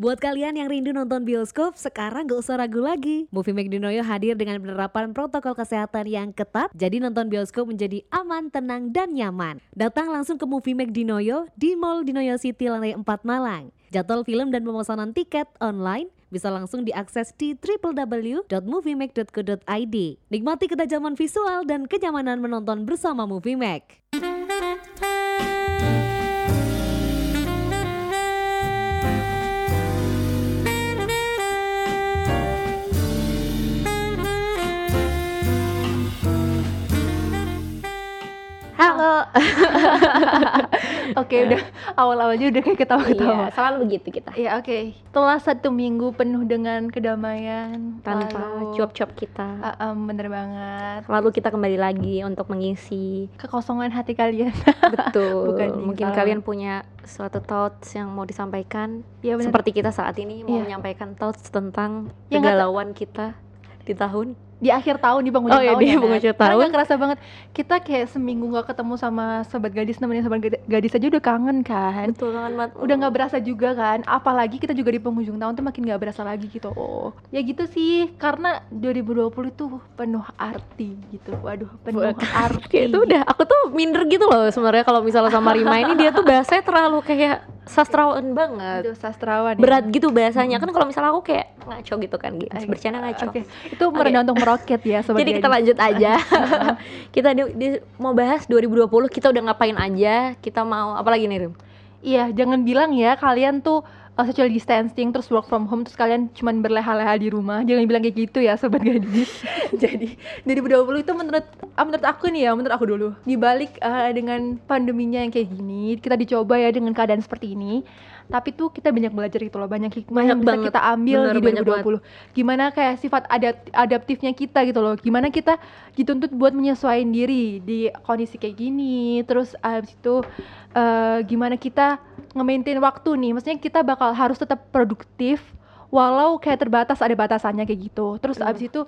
Buat kalian yang rindu nonton bioskop, sekarang gak usah ragu lagi. Movie Make Dinoyo hadir dengan penerapan protokol kesehatan yang ketat, jadi nonton bioskop menjadi aman, tenang, dan nyaman. Datang langsung ke Movie Make Dinoyo di Mall Dinoyo City lantai 4 Malang. Jadwal film dan pemesanan tiket online bisa langsung diakses di www.moviemake.co.id. Nikmati ketajaman visual dan kenyamanan menonton bersama Movie Make. Oke, udah awal-awalnya udah kayak ketawa-ketawa. Iya, selalu begitu kita. Iya, oke. Setelah satu minggu penuh dengan kedamaian Tanpa cuap-cuap kita. Ah, em, bener banget. Lalu kita kembali lagi untuk mengisi Kekosongan hati kalian. betul. Bukan Mungkin salah. kalian punya suatu thoughts yang mau disampaikan Iya bener. seperti kita saat ini mau Iya. menyampaikan thoughts tentang Ya, kegalauan kita di tahun. Di akhir tahun di penghujung Oh, iya, tahun di ya, Nat? penghujung Karena tahun. nggak kerasa banget kita kayak seminggu nggak ketemu sama sobat gadis nemenin sobat gad- gadis aja udah kangen kan Betul banget. Mat. udah nggak berasa juga kan apalagi kita juga di penghujung tahun tuh makin nggak berasa lagi gitu oh ya gitu sih karena 2020 tuh penuh arti gitu waduh penuh arti Kayak itu udah aku tuh minder gitu loh sebenarnya kalau misalnya sama Rima ini dia tuh bahasanya terlalu kayak sastrawan banget. Aduh, sastrawan ya. Berat gitu bahasanya kan kalau misalnya aku kayak ngaco gitu kan gitu. Bercanda ngaco. Oke, itu merendah untuk meroket ya sobat Jadi kita lanjut aja. kita di- di- mau bahas 2020 kita udah ngapain aja? Kita mau apa lagi nih, Rim? Iya, jangan bilang ya kalian tuh uh, social distancing terus work from home terus kalian cuman berleha-leha di rumah. Jangan bilang kayak gitu ya sobat gadis. Jadi 2020 itu menurut ah, menurut aku nih ya, menurut aku dulu. Dibalik uh, dengan pandeminya yang kayak gini, kita dicoba ya dengan keadaan seperti ini. Tapi tuh kita banyak belajar gitu loh, banyak hikmah yang Banyak bisa banget. kita ambil Bener, di banyak 2020. Gimana kayak sifat adapt adaptifnya kita gitu loh. Gimana kita dituntut buat menyesuaikan diri di kondisi kayak gini. Terus abis itu eh, gimana kita nge-maintain waktu nih. Maksudnya kita bakal harus tetap produktif walau kayak terbatas ada batasannya kayak gitu. Terus Bener. abis itu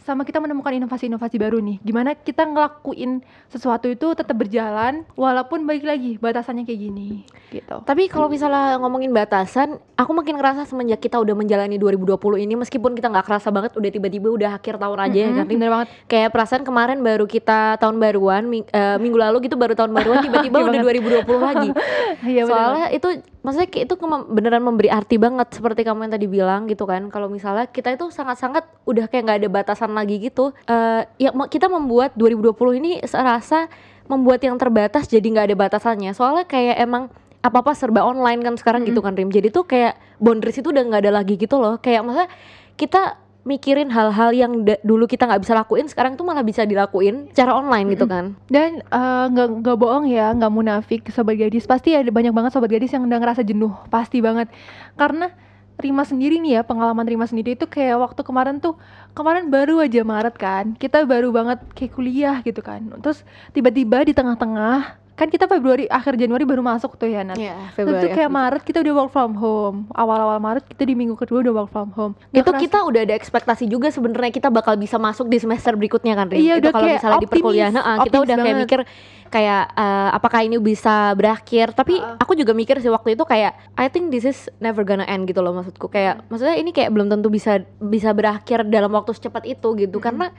sama kita menemukan inovasi-inovasi baru nih. Gimana kita ngelakuin sesuatu itu tetap berjalan walaupun balik lagi batasannya kayak gini gitu. Tapi kalau misalnya ngomongin batasan, aku makin ngerasa semenjak kita udah menjalani 2020 ini meskipun kita nggak kerasa banget udah tiba-tiba udah akhir tahun aja ya Mm-mm, kan. Rim? bener banget. Kayak perasaan kemarin baru kita tahun baruan, ming- eh, minggu lalu gitu baru tahun baruan tiba-tiba Iya udah 2020 lagi. Iya bener Soalnya itu maksudnya kayak itu beneran memberi arti banget seperti kamu yang tadi bilang gitu kan. Kalau misalnya kita itu sangat-sangat udah kayak nggak ada batasan lagi gitu. Eh ya kita membuat 2020 ini serasa membuat yang terbatas jadi nggak ada batasannya. Soalnya kayak emang apa-apa serba online kan sekarang gitu kan Rim. Jadi tuh kayak boundaries itu udah nggak ada lagi gitu loh. Kayak maksudnya kita mikirin hal-hal yang dulu kita nggak bisa lakuin sekarang tuh malah bisa dilakuin secara online gitu kan. Dan eh, nggak nggak bohong ya, nggak munafik sobat gadis. Pasti ada banyak banget sobat gadis yang udah ngerasa jenuh, pasti banget. Karena Rima sendiri nih ya, pengalaman Rima sendiri itu kayak waktu kemarin tuh, kemarin baru aja Maret kan, kita baru banget kayak kuliah gitu kan. Terus tiba-tiba di tengah-tengah, kan kita Februari, akhir Januari baru masuk tuh ya Nat. Iya, Terus tuh kayak Maret kita udah work from home. Awal-awal Maret kita di minggu kedua udah work from home. Nggak itu kerasa- kita udah ada ekspektasi juga sebenarnya kita bakal bisa masuk di semester berikutnya kan Rim? Iya, itu kalau kayak misalnya di optimis, perkuliahan ah, kita udah kayak banget. mikir kayak eh, apakah ini bisa berakhir tapi Ah. aku juga mikir sih waktu itu kayak I think this is never gonna end gitu loh maksudku kayak maksudnya ini kayak belum tentu bisa bisa berakhir dalam waktu secepat itu gitu karena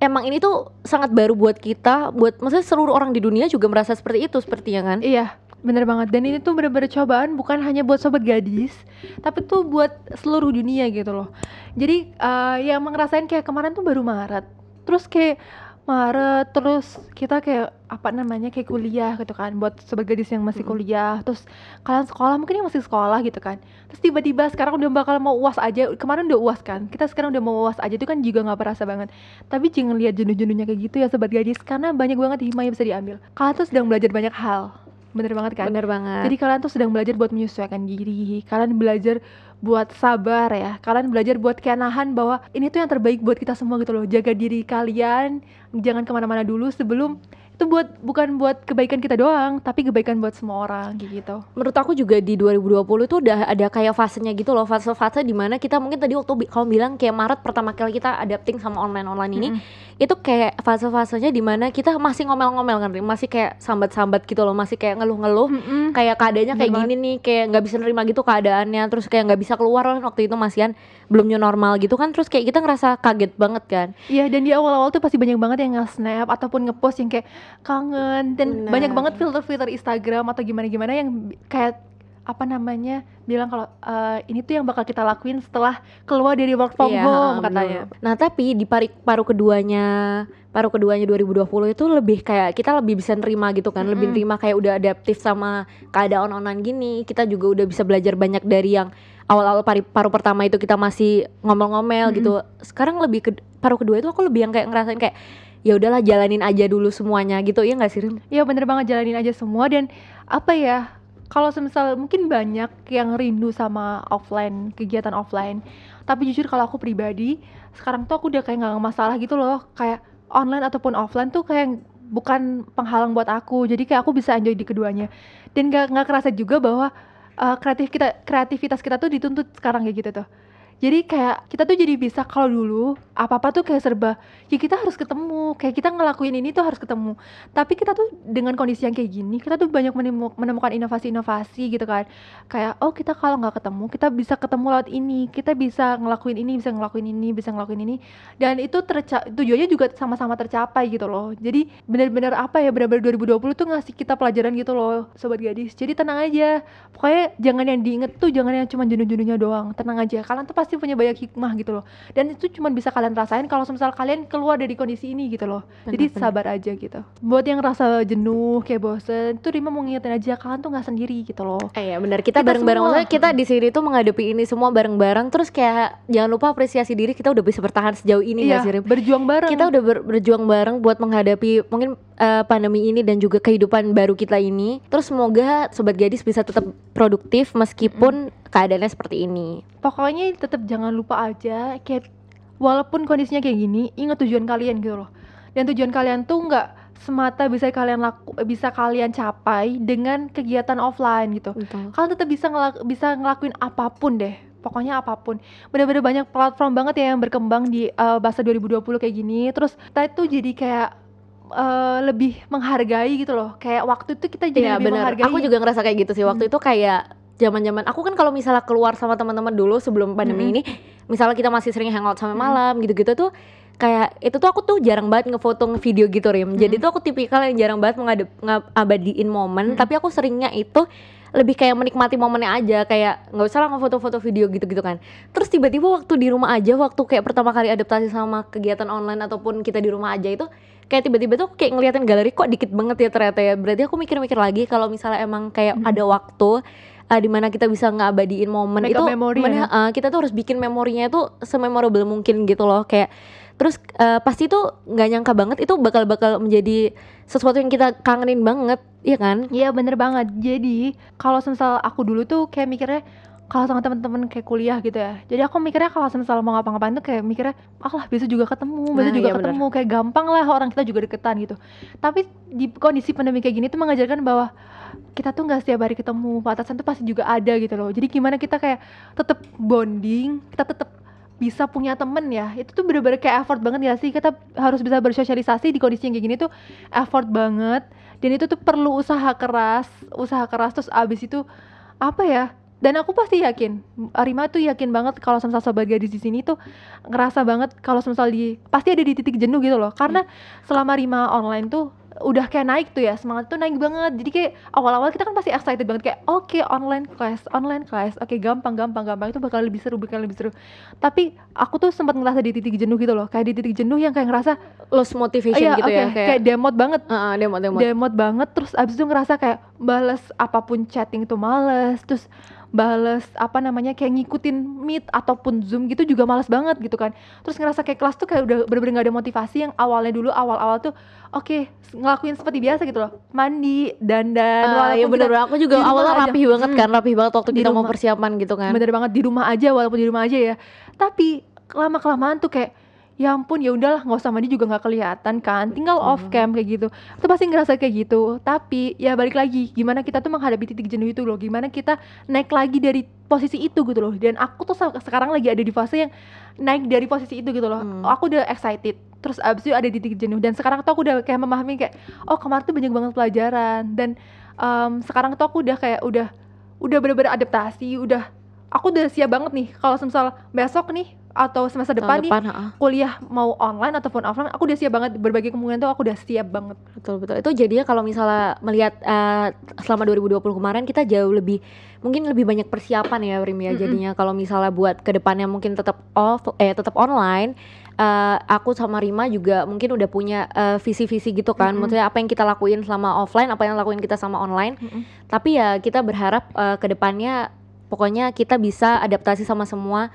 emang ini tuh sangat baru buat kita buat maksudnya seluruh orang di dunia juga merasa seperti itu sepertinya kan Iya, bener banget. Dan ini tuh bener-bener cobaan bukan hanya buat sobat gadis, tapi tuh buat seluruh dunia gitu loh. Jadi eh, yang ngerasain kayak kemarin tuh baru Maret, terus kayak Maret, terus kita kayak apa namanya kayak kuliah gitu kan, buat sobat gadis yang masih kuliah, terus kalian sekolah mungkin yang masih sekolah gitu kan. Terus tiba-tiba sekarang udah bakal mau uas aja, kemarin udah uas kan, kita sekarang udah mau uas aja itu kan juga nggak berasa banget. Tapi jangan lihat jenuh-jenuhnya kayak gitu ya sobat gadis, karena banyak banget hikmah yang bisa diambil. Kalian tuh sedang belajar banyak hal, bener banget kan? bener banget Jadi kalian tuh sedang belajar buat menyesuaikan diri, kalian belajar buat sabar ya, kalian belajar buat kayak nahan bahwa ini tuh yang terbaik buat kita semua gitu loh. Jaga diri kalian, jangan ke mana-mana dulu sebelum itu buat bukan buat kebaikan kita doang tapi kebaikan buat semua orang gitu. Menurut aku juga di 2020 itu udah ada kayak fasenya gitu loh fase-fase di mana kita mungkin tadi waktu bi- kamu bilang kayak Maret pertama kali kita adapting sama online online ini itu kayak fase-fasenya di mana kita masih ngomel-ngomel kan masih kayak sambat-sambat gitu loh masih kayak ngeluh-ngeluh Mm-mm. kayak keadaannya kayak Bener gini nih kayak nggak bisa nerima gitu keadaannya terus kayak nggak bisa keluar kan waktu itu masihan belum new normal gitu kan terus kayak kita ngerasa kaget banget kan. Iya dan di awal-awal tuh pasti banyak banget yang nge-snap ataupun nge-post yang kayak kangen dan Benar. banyak banget filter-filter Instagram atau gimana-gimana yang kayak apa namanya bilang kalau "Eh, ini tuh yang bakal kita lakuin setelah keluar dari work from Iya, home bener. katanya. Nah tapi di pari, paruh keduanya paruh keduanya 2020 itu lebih kayak kita lebih bisa nerima gitu kan lebih Mm-mm. nerima kayak udah adaptif sama keadaan online gini kita juga udah bisa belajar banyak dari yang awal-awal paruh pertama itu kita masih ngomel-ngomel Mm-mm. gitu sekarang lebih ke paruh kedua itu aku lebih yang kayak ngerasain kayak ya udahlah jalanin aja dulu semuanya gitu ya nggak sih Rim? Iya bener banget jalanin aja semua. Dan apa ya kalau semisal mungkin banyak yang rindu sama offline kegiatan offline. Tapi jujur kalau aku pribadi sekarang tuh aku udah kayak nggak masalah gitu loh. Kayak online ataupun offline tuh kayak bukan penghalang buat aku. Jadi kayak aku bisa enjoy di keduanya. Dan nggak nggak kerasa juga bahwa uh, kreatif kita kreativitas kita tuh dituntut sekarang kayak gitu tuh jadi kayak kita tuh jadi bisa kalau dulu apa-apa tuh kayak serba ya kita harus ketemu. Kayak kita ngelakuin ini tuh harus ketemu. Tapi kita tuh dengan kondisi yang kayak gini kita tuh banyak menemu- menemukan inovasi-inovasi gitu kan. Kayak oh kita kalau nggak ketemu kita bisa ketemu lewat ini kita bisa ngelakuin ini bisa ngelakuin ini bisa ngelakuin ini. Dan itu terca tujuannya juga sama-sama tercapai gitu loh. Jadi benar-benar apa ya benar-benar 2020 tuh ngasih kita pelajaran gitu loh sobat gadis. Jadi tenang aja. Pokoknya jangan yang diinget tuh jangan yang cuma jenuh-jenuhnya doang. Tenang aja. Kalian tuh pasti punya banyak hikmah gitu loh. Dan itu cuma bisa kalian rasain kalau misal kalian keluar dari kondisi ini gitu loh. Jadi Benar-benar. sabar aja gitu. Buat yang rasa jenuh kayak bosen tuh Rima mau ngingetin aja kalian tuh nggak sendiri gitu loh. Eh ya benar. Kita bareng-bareng maksudnya kita di sini tuh menghadapi ini semua bareng-bareng terus kayak jangan lupa apresiasi diri kita udah bisa bertahan sejauh ini iya nggak sih Rim? berjuang bareng. Kita udah ber- berjuang bareng buat menghadapi mungkin eh, pandemi ini dan juga kehidupan baru kita ini. Terus semoga sobat gadis bisa tetap produktif meskipun keadaannya seperti ini. pokoknya tetap jangan lupa aja kayak walaupun kondisinya kayak gini ingat tujuan kalian gitu loh. Dan tujuan kalian tuh nggak semata bisa kalian laku bisa kalian capai dengan kegiatan offline gitu. Kalian tetap bisa ngelak- bisa ngelakuin apa pun deh pokoknya apa pun. Bener-bener banyak platform banget ya yang berkembang di eh, bahasa 2020 kayak gini. Terus kita itu jadi kayak eh, lebih menghargai gitu loh kayak waktu itu kita jadi Iya lebih benar. menghargai Aku juga ngerasa kayak gitu sih. Waktu Hmm. itu kayak zaman-zaman aku kan kalau misalnya keluar sama teman-teman dulu sebelum pandemi Mm-mm. ini, misalnya kita masih sering hangout sampai Mm. malam gitu-gitu tuh kayak itu tuh aku tuh jarang banget ngefoto ngevideo gitu Rim. Jadi Mm. tuh aku tipikal yang jarang banget mengadep ngabadiin momen, Mm. tapi aku seringnya itu lebih kayak menikmati momennya aja kayak nggak usah lah ngefoto-foto video gitu-gitu kan terus tiba-tiba waktu di rumah aja waktu kayak pertama kali adaptasi sama kegiatan online ataupun kita di rumah aja itu kayak tiba-tiba tuh kayak ngeliatin galeri kok dikit banget ya ternyata ya berarti aku mikir-mikir lagi kalau misalnya emang kayak Mhm. ada waktu uh, di mana kita bisa ngabadiin momen Make itu memory mana, ya. uh, kita tuh harus bikin memorinya itu sememorable mungkin gitu loh kayak terus uh, pasti tuh nggak nyangka banget itu bakal bakal menjadi sesuatu yang kita kangenin banget iya kan Iya bener banget. Jadi kalau semisal aku dulu tuh kayak mikirnya kalau sama teman-teman kayak kuliah gitu ya. Jadi aku mikirnya kalau semisal mau ngapa-ngapain tuh kayak mikirnya ah lah bisa juga ketemu, bisa Nah, juga iya ketemu kayak gampang lah orang kita juga deketan gitu. Tapi di kondisi pandemi kayak gini tuh mengajarkan bahwa kita tuh nggak setiap hari ketemu, batasan tuh pasti juga ada gitu loh. Jadi gimana kita kayak tetap bonding, kita tetap bisa punya temen ya itu tuh bener-bener kayak effort banget ya sih kita harus bisa bersosialisasi di kondisi yang kayak gini tuh effort banget dan itu tuh perlu usaha keras usaha keras terus abis itu apa ya dan aku pasti yakin Arima tuh yakin banget kalau sama sobat gadis di sini tuh ngerasa banget kalau misal di pasti ada di titik jenuh gitu loh. Karena selama Rima online tuh udah kayak naik tuh ya semangat tuh naik banget. Jadi kayak awal-awal kita kan pasti excited banget kayak oke online class online class. Oke gampang gampang gampang. Itu bakal lebih seru bakal lebih seru. Tapi aku tuh sempat ngerasa di titik jenuh gitu loh. Kayak di titik jenuh yang kayak ngerasa lost motivation iya gitu oke. ya kayak demot banget. Heeh, demo demo. demot banget. Terus abis itu ngerasa kayak bales apa pun chatting tuh males. Terus bales apa namanya kayak ngikutin meet ataupun zoom gitu juga males banget gitu kan terus ngerasa kayak kelas tuh kayak udah bener-bener gak ada motivasi yang awalnya dulu awal-awal tuh oke ngelakuin seperti biasa gitu loh mandi dandan iya walaupun bener kita- aku juga awalnya aja. rapih banget Hmm. kan rapih banget waktu Di kita mau rumah. persiapan gitu kan bener banget di rumah aja walaupun di rumah aja ya tapi lama kelamaan tuh kayak ya ampun ya udahlah nggak usah mandi juga nggak kelihatan kan. Tinggal off cam kayak gitu. Itu pasti ngerasa kayak gitu. Tapi ya balik lagi gimana kita tuh menghadapi titik jenuh itu loh. Gimana kita naik lagi dari posisi itu gitu loh. Dan aku tuh se- sekarang lagi ada di fase yang naik dari posisi itu gitu loh. Hmm. aku udah excited. Terus abis itu ada di titik jenuh. Dan sekarang tuh aku udah kayak memahami kayak oh kemarin tuh banyak banget pelajaran. Dan em, sekarang tuh aku udah kayak udah udah bener-bener adaptasi udah aku udah siap banget nih. Kalau misal besok nih atau semester depan, Tahun nih depan, heeh. kuliah mau online ataupun offline aku udah siap banget berbagai kemungkinan tuh aku udah siap banget Betul betul. Itu jadinya kalau misalnya melihat eh, selama 2020 kemarin kita jauh lebih mungkin lebih banyak persiapan ya Rim ya Mm-mm. jadinya kalau misalnya buat ke depannya mungkin tetap off eh tetap online eh, aku sama Rima juga mungkin udah punya eh, visi-visi gitu kan Mm-mm. maksudnya apa yang kita lakuin selama offline apa yang lakuin kita sama online Mm-mm. tapi ya kita berharap eh, ke depannya pokoknya kita bisa adaptasi sama semua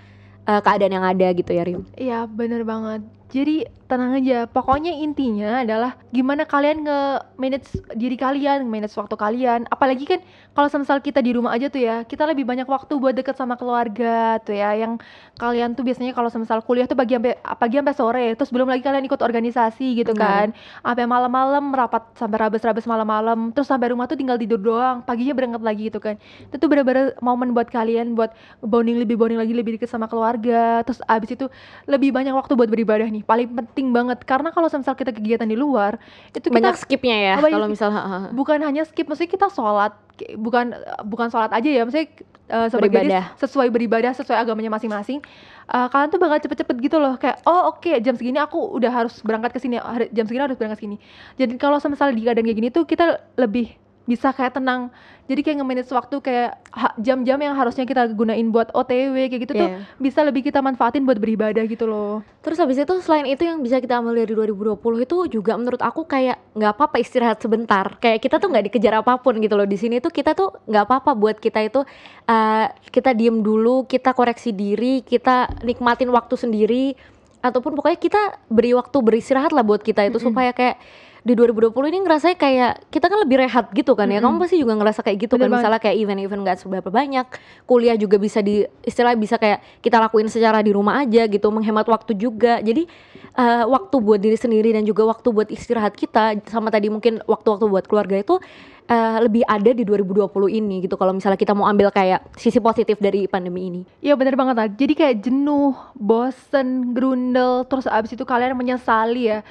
eh, keadaan yang ada gitu ya Rim? Iya bener banget Jadi tenang aja. Pokoknya intinya adalah Gimana kalian nge-manage diri kalian Manage waktu kalian. Apalagi kan Kalau misal kita di rumah aja tuh ya Kita lebih banyak waktu buat deket sama keluarga tuh ya. Yang kalian tuh biasanya kalau misal kuliah tuh pagi sampai pagi sampai sore. Terus belum lagi kalian ikut organisasi gitu kan. Sampai malam-malam rapat Sampai rabes-rabes malam-malam. Terus sampai rumah tuh tinggal tidur doang. Paginya berangkat lagi gitu kan. Itu tuh bener-bener momen buat kalian Buat bonding lebih bonding lagi Lebih deket sama keluarga. Terus abis itu lebih banyak waktu buat beribadah nih paling penting banget karena kalau misal kita kegiatan di luar itu kita banyak skipnya ya banyak kalau heeh. bukan hanya skip maksudnya kita sholat bukan bukan sholat aja ya maksudnya eh, sebagai Beribadah. sesuai beribadah sesuai agamanya masing-masing Eh, kalian tuh bakal cepet-cepet gitu loh kayak oh oke jam segini aku udah harus berangkat ke sini jam segini harus berangkat ke sini jadi kalau misalnya di keadaan kayak gini tuh kita lebih bisa kayak tenang jadi kayak nge-manage waktu kayak jam-jam yang harusnya kita gunain buat OTW kayak gitu tuh Iya. bisa lebih kita manfaatin buat beribadah gitu loh Terus habis itu selain itu yang bisa kita ambil dari 2020 itu juga menurut aku kayak nggak apa-apa istirahat sebentar. Kayak kita tuh nggak dikejar apa pun gitu loh. Di sini tuh kita tuh nggak apa-apa buat kita itu eh, kita diem dulu, kita koreksi diri, kita nikmatin waktu sendiri ataupun pokoknya kita beri waktu beristirahat lah buat kita itu Mm-mm. supaya kayak di 2020 ini ngerasanya kayak kita kan lebih rehat gitu kan ya. Mm-mm. Kamu pasti juga ngerasa kayak gitu Bener kan. banget. Misalnya kayak event-event nggak seberapa banyak, kuliah juga bisa di istilah bisa kayak kita lakuin secara di rumah aja gitu, menghemat waktu juga. Jadi eh, waktu buat diri sendiri dan juga waktu buat istirahat kita sama tadi mungkin waktu-waktu buat keluarga itu eh, lebih ada di 2020 ini gitu. Kalau misalnya kita mau ambil kayak sisi positif dari pandemi ini. Iya bener banget lah. Jadi kayak jenuh, bosen, grundel, terus abis itu kalian menyesali ya.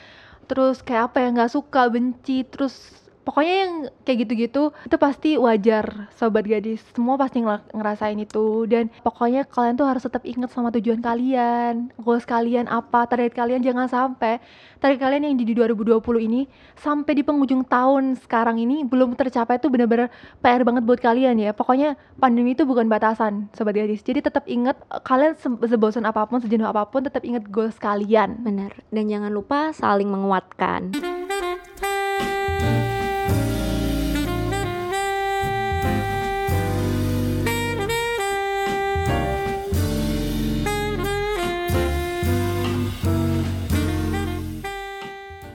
Terus kayak apa ya nggak suka, benci, terus pokoknya yang kayak gitu-gitu itu pasti wajar sobat gadis. Semua pasti ngerasain itu dan pokoknya kalian tuh harus tetap ingat sama tujuan kalian, goals kalian apa, target kalian jangan sampai target kalian yang di 2020 ini sampai di penghujung tahun sekarang ini belum tercapai itu bener-bener PR banget buat kalian ya. Pokoknya pandemi itu bukan batasan, sobat gadis. Jadi tetap ingat eh, kalian se- sebosan apa pun, sejenuh apa pun, tetap ingat goals kalian. Benar. Dan jangan lupa saling menguatkan.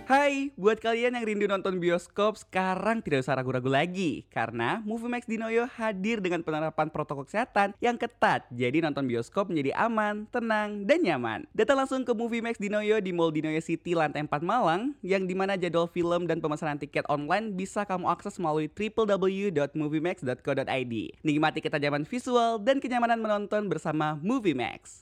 Hai, buat kalian yang rindu nonton bioskop, sekarang tidak usah ragu-ragu lagi Karena Movie Max Dinoyo hadir dengan penerapan protokol kesehatan yang ketat. Jadi nonton bioskop menjadi aman, tenang, dan nyaman. Datang langsung ke Movie Max Dinoyo di Mall Dinoyo City lantai 4 Malang Yang di mana jadwal film dan pemesanan tiket online bisa kamu akses melalui www.moviemax.co.id Nikmati ketajaman visual dan kenyamanan menonton bersama Movie Max